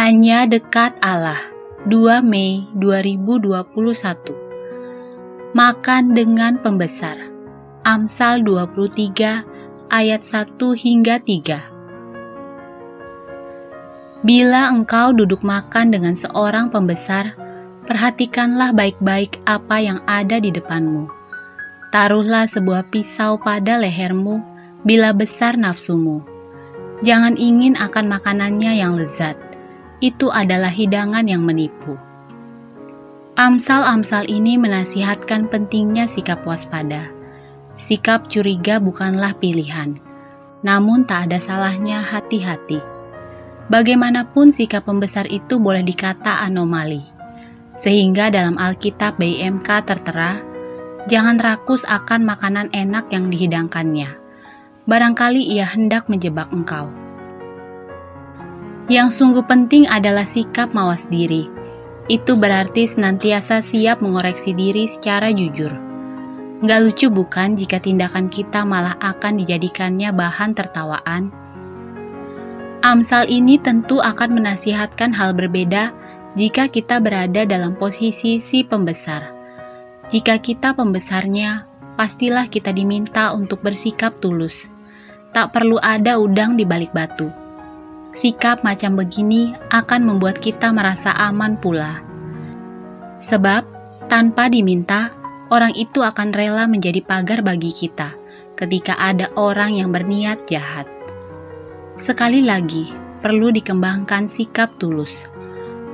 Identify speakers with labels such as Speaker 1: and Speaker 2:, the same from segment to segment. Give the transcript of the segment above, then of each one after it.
Speaker 1: Hanya dekat Allah. 2 Mei 2021. Makan dengan pembesar. Amsal 23 ayat 1 hingga 3. Bila engkau duduk makan dengan seorang pembesar, perhatikanlah baik-baik apa yang ada di depanmu. Taruhlah sebuah pisau pada lehermu bila besar nafsumu. Jangan ingin akan makanannya yang lezat itu adalah hidangan yang menipu. Amsal-amsal ini menasihatkan pentingnya sikap waspada. Sikap curiga bukanlah pilihan, namun tak ada salahnya hati-hati. Bagaimanapun sikap pembesar itu boleh dikata anomali. Sehingga dalam Alkitab BMK tertera, jangan rakus akan makanan enak yang dihidangkannya. Barangkali ia hendak menjebak engkau. Yang sungguh penting adalah sikap mawas diri. Itu berarti senantiasa siap mengoreksi diri secara jujur. Nggak lucu bukan jika tindakan kita malah akan dijadikannya bahan tertawaan? Amsal ini tentu akan menasihatkan hal berbeda jika kita berada dalam posisi si pembesar. Jika kita pembesarnya, pastilah kita diminta untuk bersikap tulus. Tak perlu ada udang di balik batu sikap macam begini akan membuat kita merasa aman pula. Sebab, tanpa diminta, orang itu akan rela menjadi pagar bagi kita ketika ada orang yang berniat jahat. Sekali lagi, perlu dikembangkan sikap tulus.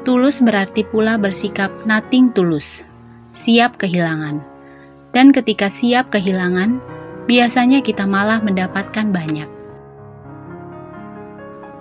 Speaker 1: Tulus berarti pula bersikap nothing tulus, siap kehilangan. Dan ketika siap kehilangan, biasanya kita malah mendapatkan banyak.